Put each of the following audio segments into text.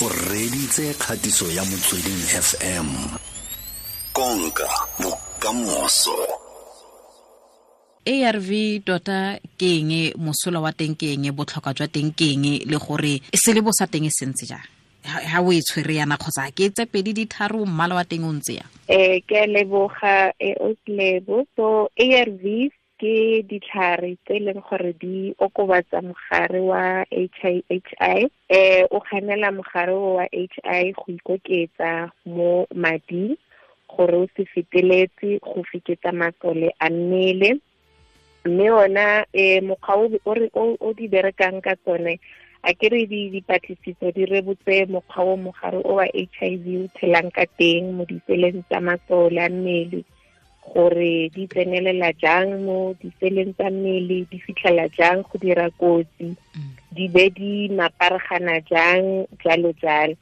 o reditse kgatiso ya motsweding fm konka bokamoso. Arv tota ke eng? Mosola wa teng ke eng? Botlhokwa jwa teng ke eng? Le gore selebo sa teng se ntse jang? Ha o e tshwere yana kgotsa ke tse pedi ditharo mmala wa teng o ntse ya eh ke a leboga e oslebo so arvs ke ditlhare tse e leng gore di okobatsa mogare wa hi eh o kganela mogare wa hi go ikoketsa mo mading gore o se feteletse go feketsa matlole a mmele. Mme ona um mokgwa o di berekang ka tsone a ke re dipatlisiso di rebotse mokgwa o mogare o wa HIV o tshelang ka teng mo diseleng tsa matlole a mmele gore di tsenelela jang mo diseleng tsa mmele di fitlhela jang go dira kotsi di be di maparagana jang jalo jalo.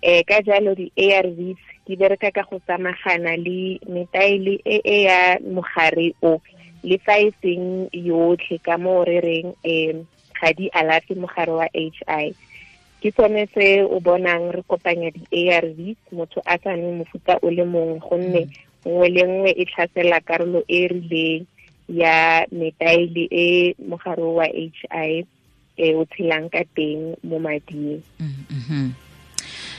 Um ka jalo di-arvs di bereka ka go samagana le metaele e e ya mogare o le fa e seng yotlhe ka mo re reng um ga di alafe mogare wa h i. Ke tsone se o bonang re kopanya di-arvs motho a sa nwe mofuta o le mongwe gonne nngwe le nngwe e tlhasela karolo e rileng ya metaele e mogare wa hi e o tshelang ka teng mo mading.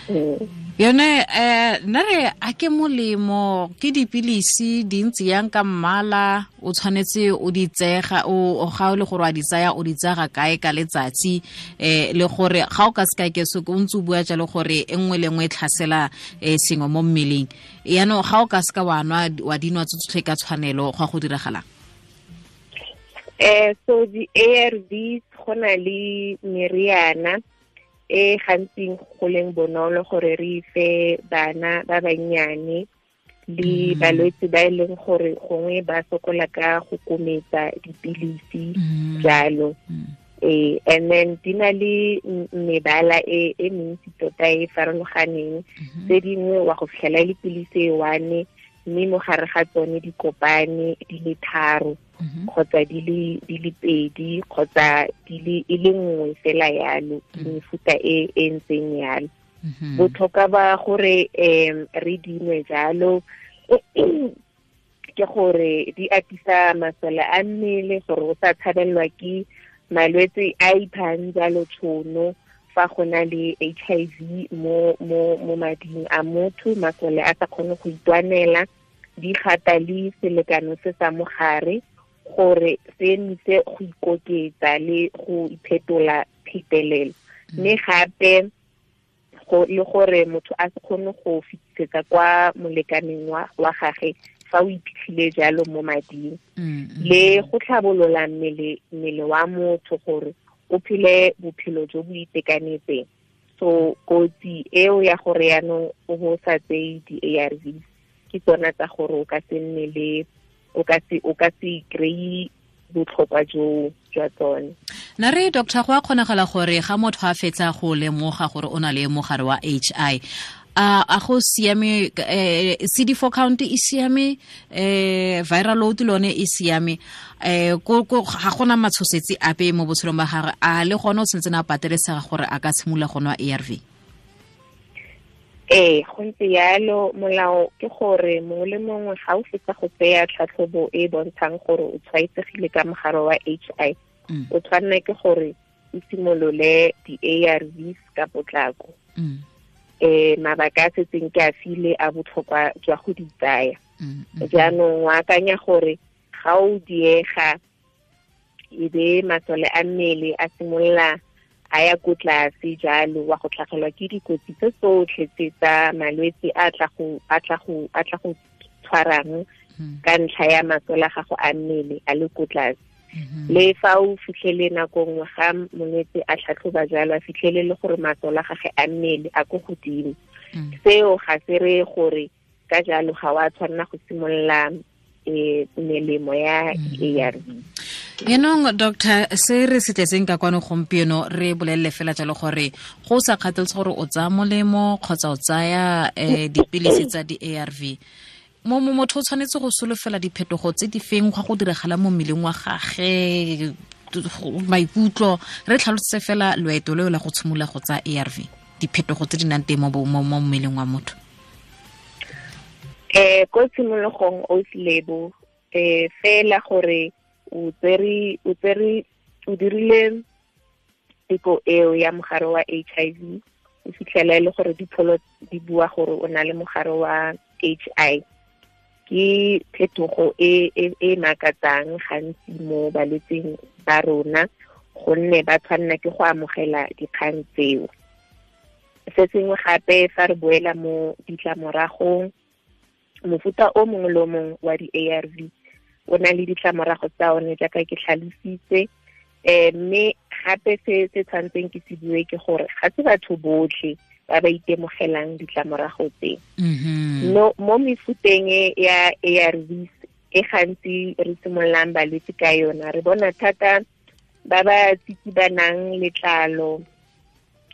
Yone um nna re a ke molemo. Ke dipilisi di ntse yang ka mmala o tshwanetse o di tsega ga o le gore wa di tsaya o di tsega kae ka letsatsi. Um le gore ga o ka se ka keso o ntse o bua jalo gore e nngwe le nngwe e tlhasela um sengwe mo mmeleng. Yaanong ga o ka se ka wa nwa wa di nwa tsotlhe ka tshwanelo go a go diragalang. Um so di-arvs go na le meriana e gantsi go leng bonolo gore re fe bana ba bannyane le balwetse ba e leng gore gongwe ba sokola ka go kometsa dipilisi jalo. Eh and then di na le mebala e e mentsi tota e farologaneng. Tse dingwe wa go fitlhela le pilisi e one mme mo gare ga tsone di kopane di le tharo kgotsa di le pedi kgotsa di le e le nngwe fela yalo mefuta e e ntseng yalo. Botlhokwa ba gore um re dinwe jalo ke gore di atisa masole a mmele gore o sa tshabelelwa ke malwetse a iphang jalo tšhono fa go na le HIV mo mo mo mading a motho masole a sa kgone go itwanela di gata le selekano se sa mogare gore se nise go ikoketsa le go iphetola phetelelo mme gape le gore motho a se kgone go fetisetsa kwa molekaneng wa gage fa o iphitlhile jalo mo mading. Le go tlhabolola mmele wa motho gore o phele bophelo jo bo itekanetseng. So kotsi eo ya gore yaanong o sa tseye di-arvs ke tsona tsa gore o ka se nne le o ka se o ka se kry-e botlhokwa jo jwa tsone. Na re doctor go a kgonagala gore ga motho a fetsa go lemoga gore o na le mogare wa h i a a go siame eh, cd4 count e siame eh, viral load le one e siame eh, ga gona matshosetsi ape mo botshelong ba gagwe a le gone o tshwanetse na patelesega gore a ka tshimolola go nwa arv ee go ntse yalo molao ke gore mongwe le mongwe ga o fetsa go tseya tlhatlhobo e e bontshang gore o tshwaetsegile ka mogare wa h i o tshwanela ke gore o simolole di-arvs ka potlako. Um mabaka a setseng ke a file a botlhokwa jwa go di tsaya. Jaanong o akanya gore ga o diega e be masole a mmele a simolola a ya ko tlase jalo wa go tlhagelwa ke dikotsi tse tsotlhe tse tsa malwetse a tla go tshwarang ka ntlha ya masole a gago a mmele a le ko tlase. Le fa o fitlhele nako nngwe ga molwetse a tlhatlhoba jalo a fitlhele le gore masole a gage a mmele a ko godimo. Seo ga se re gore ka jalo ga wa tshwanela go simolola um melemo ya arv yaanong doctor se re se tletseng ka kwano gompieno re bolelele fela jalo gore go sa kgathaletse gore o tsaya molemo kgotsa o tsaya um dipilisi tsa di-arv mo motho o tshwanetse go solofela diphetogo tse di feng gwa go diragala mo mmeleng wa gage? Maikutlo re tlhalosetse fela loeto leo la go tshimola go tsa arv diphetogo tse di nang teng mo mmeleng wa motho. Eh ko tshimologong o lebo eh fela gore o tsere o tsere o dirile teko eo ya mogare wa HIV o fitlhela e le gore dipholo di bua gore o na le mogare wa HI ke phetogo e e e makatsang gantsi mo balwetseng ba rona gonne ba tshwanela ke go amogela dikgang tseo. Se sengwe gape fa re boela mo ditlamoragong mofuta o mongwe le o mongwe wa di-ARV o na le ditlamorago tsa one jaaka ke tlhalositse um mme gape se se tshwanetseng ke se bue ke gore ga se batho botlhe ba ba itemogelang ditlamorago tse Mhm. no mo mefuteng e ya ARVs e gantsi re simololang balwetse ka yona re bona thata ba ba tsitsibanang letlalo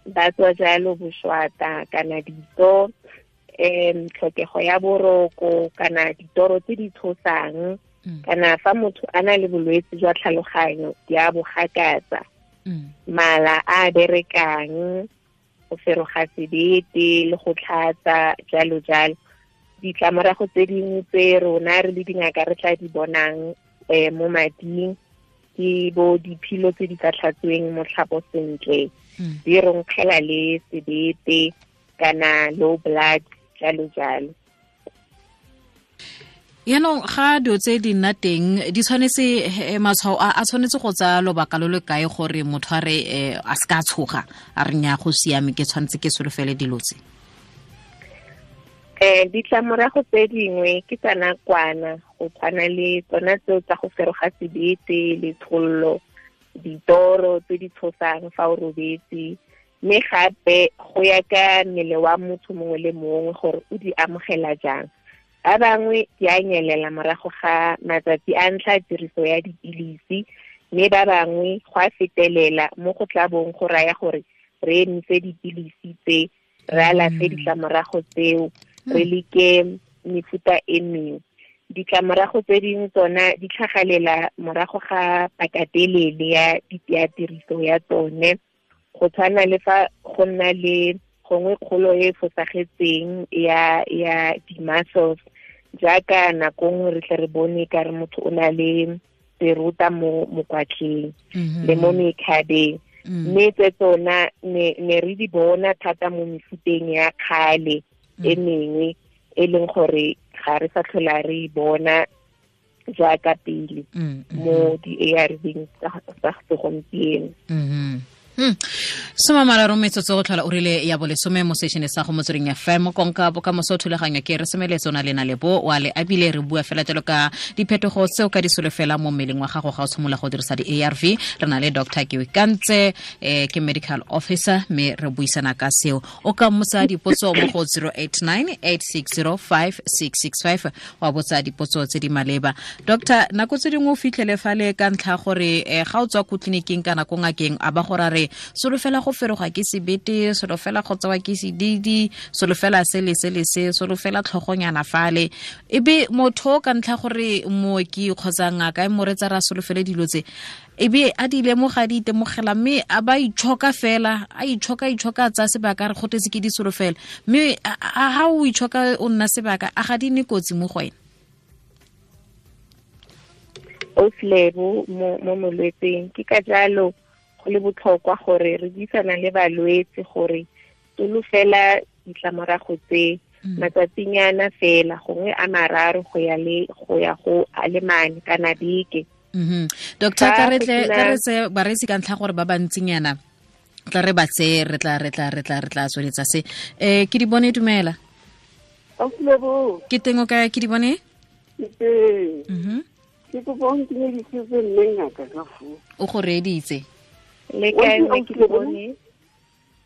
ba tswa jalo boswata kana ditso um tlhokego ya boroko kana ditoro tse di tshosang Mm. Kana fa motho a na le bolwetse jwa tlhaloganyo di a bogakatsa Mm. mala a berekang go feroga sebete le go tlhatsa jalo jalo. Ditlamorago tse dingwe tse rona re le dingaka re tla di bonang um mo mading ke bo diphilo tse di sa tlhatsweng mo tlhapo sentle. Mm. di ronkgela le sebete kana low blood jalo jalo yaanong ga dilo tse di nna teng di tshwanetse eh, matshwao a tshwanetse go tsaya lobaka lo le kae gore motho a re eh, a se ka tshoga a re nya go siame ke tshwanetse ke solofele dilo tse? Um ditlamorago tse dingwe ke tsa nakwana go tshwana le tsona tseo tsa go feroga sebete lethollo ditoro tse di tshosang fa o robetse. Mme gape go ya ka mmele wa motho mongwe le mongwe gore o di amogela jang ba bangwe di a nyelela morago ga matsatsi a ntlha tiriso ya dipilisi mme ba bangwe go a fetelela mo go tla bong go raya gore re emise dipilisi tse re alafe ditlamorago tseo re leke mefuta e mengwe. Ditlamorago tse dingwe tsona di tlhagalela morago ga pakatelele ya ya tiriso ya tsone. Go tshwana le fa go nna le gongwe kgolo e e fosagetseng ya ya di-muscles jaaka nako nngwe re tle re bone ka re motho o na le seruta mo mokwatleng le mo mekhabeng Mm. mme tse tsona ne re di bona thata mo mefuteng ya kgale e mengwe e leng gore ga re sa tlhola re e bona jaaka pele Mm, mm, mo di-ARV tsa tsa segompieno mhm. Hmm. Soma mararo metsotso go tlhola o rile ya bolesome mo sešhone sa go motsweding fm konka bokamoso thulaganyo ke re semeletse o na lena lebo wa le abile re bua fela jalo ka diphetogo tseo ka di solofela mo mmeleng wa gago ga o tshimolola go dirisa di-arv re na le dr kiwikantse um ke medical officer mme re buisana ka seo. O ka mmotsa dipotso mo go 089 8605665 wa botsa dipotso tse di maleba. Doctor nako tse dingwe o fitlhele fale ka ntlha gore um ga o tswa ko tleliniking kana ko ngakeng a ba go ra re solofela go ferogwa ke sebete solofela go tsawa ke sedidi solofela se le se le se solofela tlhogonyana fale. E be motho o ka ntlha gore mooki kgotsa ngaka e moretsa ra solofele dilo tse e be a di lemoga di itemogela mme a ba itshoka fela a itshoka itshoka a tsaya sebaka a re gotetse ke di solofela. Mme a- a- ha o itshoka o nna sebaka a ga di nne kotsi mo go wena. Oslebo mo mo molwetseng. Ke ka jalo le botlhokwa gore re buisana le balwetse gore tolo fela ditlamorago tse matsatsinyana fela gongwe a mararo go ya le go ya go a le mane kana beke. Mhm doctor ka re ka tse bareetsi ka ntlha gore ba bantsinyana tla re ba tse re tla re tla re tla re tla tsweletsa se. Eh ke di bone dumela? Ke teng o ka ke di bone? Ke mhm ke go bona ke di ke se mme ngaka ka fu. o go reeditse le Wa kae itse mme ke Oslebo? bone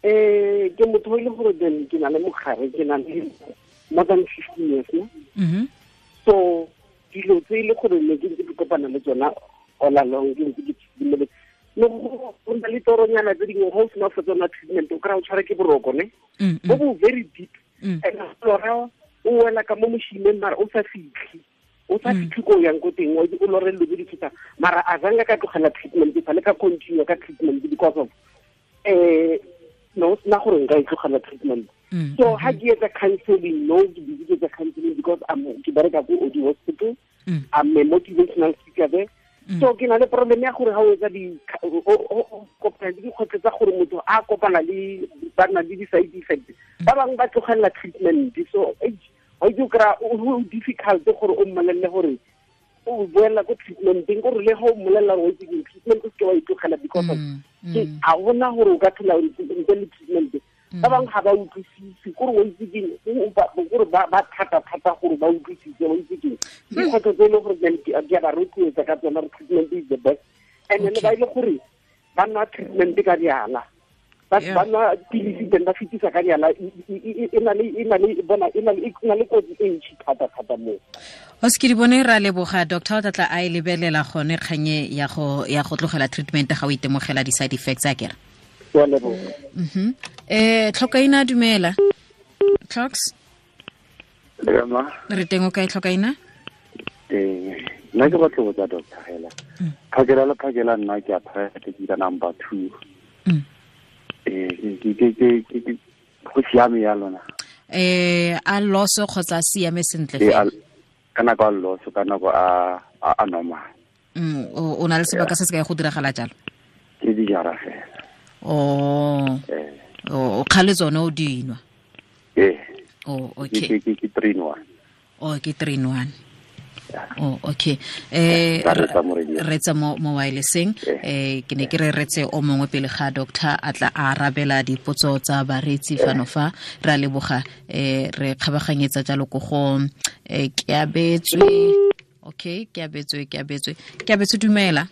Eh, ke motho ile gore then ke na le mogare ke na le more than 15 years no. mhm So dilo tse ile gore ne ke ntse ke kopana le tsona all along ke ntse ke tshimole. No go go na le toronyana tse dingwe go sena fa tsona treatment o kra o tshwara ke boroko ne. Mm, Go mm, bo very deep. mm. And lora o wela ka mo mošhineng mara o sa fitlhe o sa fitlhe ko yang ko teng o o lore lo di tsita mara a zanga ka tlogela treatment fa le ka continue ka treatment because of eh no sena gore nka e tlogela treatment. Mm, so ha ke etsa counseling no ke busy ke etsa counseling because I'm ke bereka ko di hospital. Mm. I'm a motivational speaker there. So ke na le problem ya gore ha o etsa di kopana le dikgwetlho tsa gore motho a kopana le ba na le di-side effect. Ba bangwe ba tlogelela treatment so wa itse o kry-a o difficult gore o mmolelele gore o boela ko treatmenteng kore le ga o mmolelela gore o itse keng treatment o seke wa itlogela tlogela because of Mm, ke a gona gore o ka phela ntle le treatment ba bangwe ga ba utlwisise kore wa itse keng o- ba- thata-thata gore ba utlwisise wa itse keng dikgwetlho tse e leng gore ke di a ba rotloetsa ka tsona gore treatment is the best. And then ba e le gore ba nwa treatment ka diala ba ba nwa pilisi then ba fetisa ka diala e- na le e na le bona e na le e na le kotsi e ntšhi thata-thata moo. O se ke di bone ra leboga. Doctor o tlatla a e lebelela gone kganye ya go ya go tlogela treatment ga o itemogela di-side effects a kere? Wa leboga. Mhm um tlhokaina dumela? Clocks? Re teng o kae tlhokaina eh, nna ke batlo botsa doctor hela. Phakela le phakela nna ke a private ke ka number 2 eh go siame ya lona. Eh a loso kgotsa siame sentle fela? ka nako a loso ka nako a normal. Mm o na le sebaka se se ka go diragala jalo? Ke di jara fela. O eh. o khale tsone o dinwa eh. O okay. ke ke 3 1 o ke 3 in 1 oh okay. Eh re tsa mo mo wirelesseng eh. Ke ne ke re retse o mongwe pele ga doctor atla a arabela dipotso tsa baretsi fano fa. Re a leboga. Eh re kgabaganyetsa jalo go go eh ke abetswe okay ke abetswe ke abetswe ke abetswe dumela.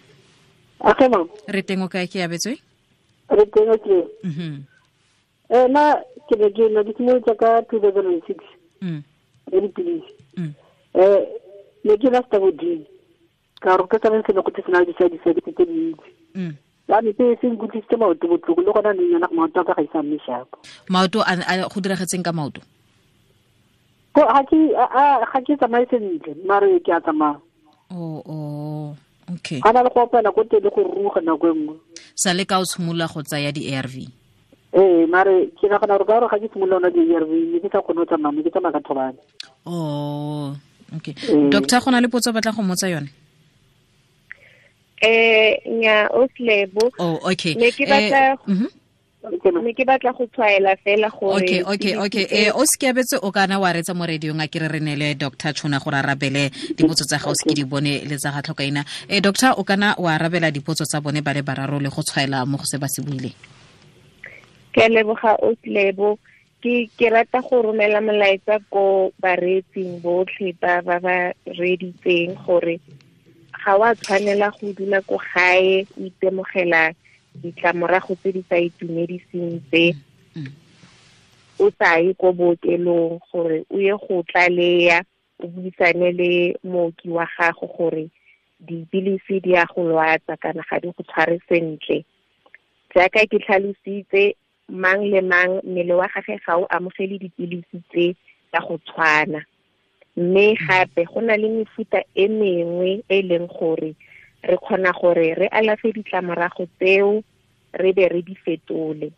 Okay ma'am. Re teng o kae? Ke abetswe re teng okay mhm eh na ke ne ke no di tsimo tsa ka 2006 mm. Re dipilisi mm. Eh ne ke la bodimo ka gore ke tsane se ne go tsena di side effect tse dintsi. Mm. Ya me pe se nkutlwisitse maoto botlhoko le gona neng yana maoto a ka ga isa mme shapo maoto a go diragetseng ka maoto? Ko ga ke tsamaye sentle mare ke a tsamaya. O o okay. Ga na le go opela ko tele go ruga nako e nngwe. Sa le ka o tshimolola go tsaya di-arv ee mare ke nagana gore ka gore ga ke simolola ona di-arv ne ke sa kgone go tsamaya ne ke tsamaya ka thobane. Oh okay. Mm. doctor go na le potso o batla go mmotsa yone? Eh nya o slebo. Oh okay. Ne ke Eh, batla- mhm. ne ke batla go tshwaela fela gore okay okay okay. eh o se ke abetse o kana wa retsa mo radiong a ke re neele dr tshona gore a arabele dipotso tsa gago se ke di bone le tsa ga tlhokaina. Eh doctor o kana wa arabela dipotso tsa bone ba le bararo le go tshwaela mo go se ba se buileng ke leboga o slebo ke ke rata go romela molaetsa ko bareetsing botlhe ba ba ba reeditseng gore ga wa tshwanela go dula ko gae o itemogela ditlamorago tse di sa itumediseng tse o sa ye ko bookelong gore o ye go tlaleya o buisane le mooki wa gago gore dipilisi di a go lwatsa kana ga di go tshware sentle. Jaaka ke tlhalositse mang le mang mmele wa gage ga o amogele dipilisi tse tsa go tshwana. Mme gape go na le mefuta e mengwe e e leng gore re kgona gore re alafe ditlamorago tseo re be re di fetole.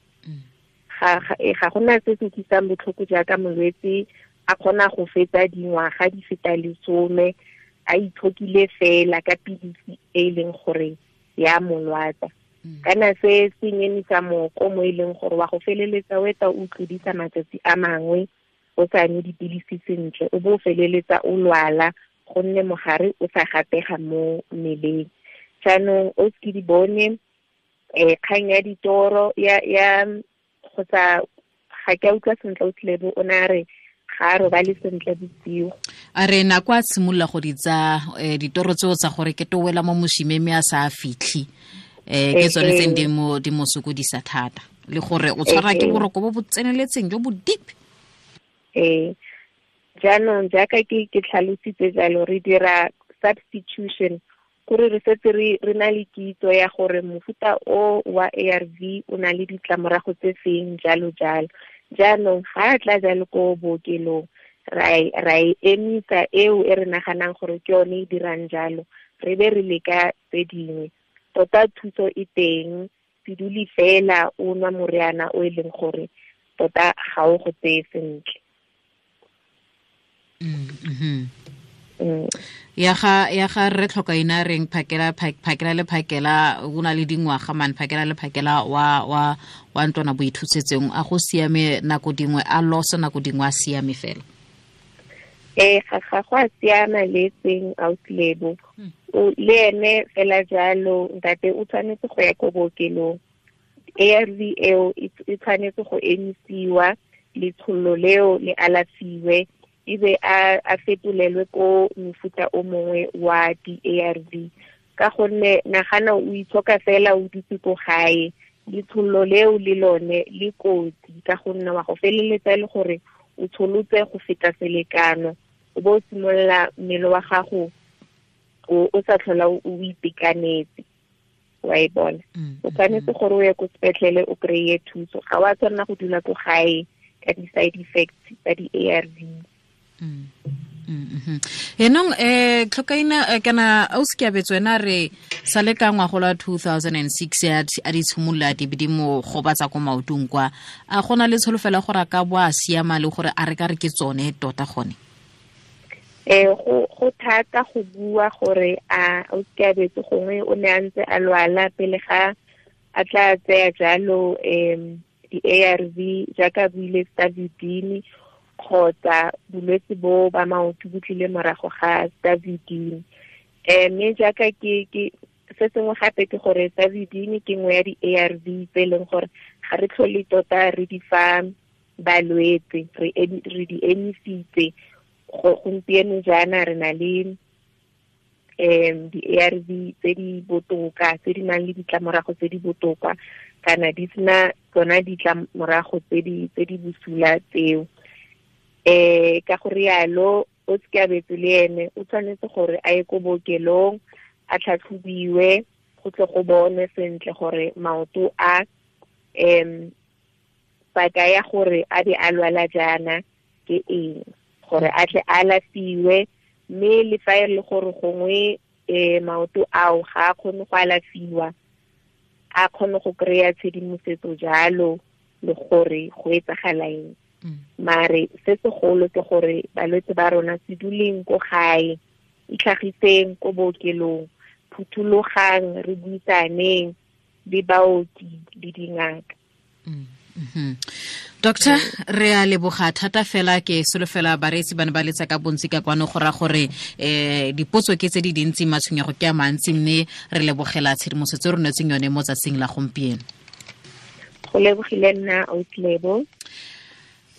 Ga ga eh, ga gona se se tlisang botlhoko jaaka molwetse a kgona go fetsa dingwaga di feta lesome a itlhokile fela ka pilisi e e leng gore ya molwatsa kana se se nyenisa moko mo e leng gore wa go feleletsa o eta o tlodisa matsatsi a mangwe o sa nwe dipilisi sentle o bo o feleletsa o lwala gonne mogare o sa gapega mo mmeleng. Jaanong o ke di bone um kgang ya ditoro ya ya kgotsa ga ke a utlwa sentle o tlilebo o na re ga a robale sentle bosigo. A re nako a tshimolola go di tsa um ditoro tseo tsa gore ke towela mo mošimeme a sa fitlhe um ke tsone tseng di mo di mo sokodisa thata. Le gore o tshwara ke Eh, eh. boroko bo bo tseneletseng jo bo deep. Um jaanong jaaka ke ke tlhalositse jalo re dira substitution kore re setse re re na le kitso ya gore mofuta o wa ARV o na le ditlamorago tse feng jalo jalo. Jaanong ga a tla jalo ko bookelong ra e- ra e emisa eo e re naganang gore ke yone e dirang jalo re be re leka tse dingwe tota thuso e teng se dule fela o nwa moriana o e leng gore tota ga o go tseye sentle. Mm ya ga ya ga re tlhoka ina reng phakela phakela le phakela o na le dingwaga man phakela le phakela wa wa wa ntwana boithusetseng a go siame nako dingwe a losa nako dingwe a siame fela. Eh ga ga go a siama le seng outlebo le ene fela jalo ntate o tshwanetse go ya ko bookelong. ARV eo e tshwanetse go emisiwa letsholo leo le alafiwe ebe a fetolelwe ko mofuta o mongwe wa di-ARV ka gonne nagana o itshoka fela o dutse ko gae letsholo leo le lone le kotsi ka gonne wa go feleletsa le gore o tsholotse go feta selekano. O bo o simolola mmele wa gago o o sa tlhola o itekanetse wa e bona. O tshwanetse gore o ye ko sepetlele o kry-e thuso. Ga wa tshwanela go dula ko gae ka di-side effects tsa di-a r v. Enong um tlhokaina kana auskiabetso ena re sa le ka ngwago la 2006 a di tshimolola dibedi mo gobatsa ko maotong kwa. A gona le tsholofela gore a ka bo a siama le gore a re ka re ke tsone tota gone um go go thata go bua gore a auskiabetso gongwe o ne a ntse a lwala pele ga a tla tseya jalo um di-ARV jaaka buile stavidini kgotsa bolwetse bo ba maoto bo tlile morago ga stavidini um mme jaaka ke ke se sengwe gape ke gore stavidini ke nngwe ya di-ARV tse e leng gore ga re tlhole tota re di fa balwetse re di emisitse gompieno jaana re na le um di-ARV tse di botoka tse di nang le ditlamorago tse di botoka kana di sena tsona ditlamorago tse di bosula tseo. Um ka go rialo o sekabetse le ene o tshwanetse gore a ye ko bookelong a tlhatlhobiwe go tle go bone sentle gore maoto a um paka ya gore a be a lwala jaana ke eng gore a tle a alafiwe mme le fa e le gore gongwe um maoto ao ga a kgone go alafiwa a kgone go kry-a tshedimosetso jalo le gore go etsagala eng. Mare se segolo ke gore balwetse ba rona se duleng ko gae itlhagiseng ko bookelong phuthulogang re buisaneng le baoki le dingaka doctor re a leboga thata fela ke solofela bareetsi ba ne ba letsa ka bontsi ka kwano go ra gore um dipotso ke tse di dintsi matshwenyego ke a mantsi mme re lebogela tshedimosetso re netseng yone mo tsatsing la gompieno. Go lebogile nna outlebo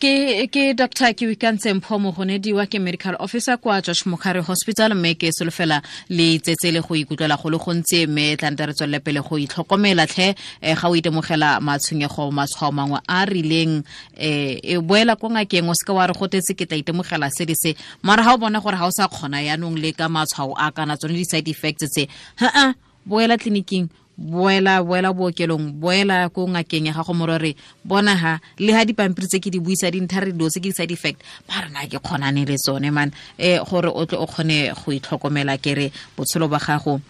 ke ke dr. Ke wikantse mpho mogonediwa ke medical officer kwa josh mokgare hospital mme ke solofela le tsetse le go ikutlwela go le gontsi mme tlante re tswelele pele go itlhokomela tlhe. Um ga o itemogela matshwenyego matshwao mangwe a rileng um e boela ko ngakeng o seke wa re gotetse ke tla itemogela se di se. Mara ga o bona gore ga o sa kgona yaanong le ka matshwao a kana tsone di-side effects tse haa boela tleliniking boela boela bookelong boela ko ngakeng ya gago morore bona ha le ha dipampiri tse ke di buisa dintlha re dilo tse ke di-side effect ba rena ke kgonane le tsone man. Um gore o tle o kgone go itlhokomela kere botshelo ba gago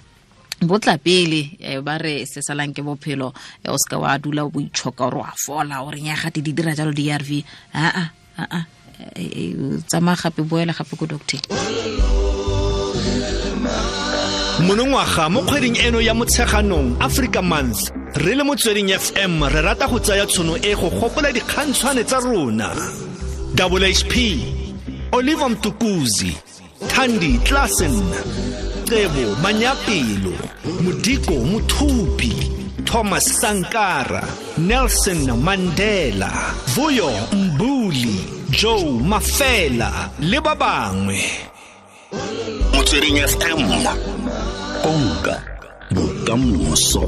bo tla pele. Ba re se salang ke bophelo o seka wa dula o bo itshoka gore wa fola gore nya gate di dira jalo di-arv aa aa tsamaya gape boela gape ko doctor monongwaga mo kgweding eno ya motsheganong africa month re le motsweding fm re rata go tsaya tshono e go gopola dikgantshwane tsa rona. Double hp oliver mtukuzi thandi klassen cebo manyapelo modiko mothupi thomas sankara nelson mandela vuyo mbuli joe mafela le ba bangwe. Motsweding fm konka bokamoso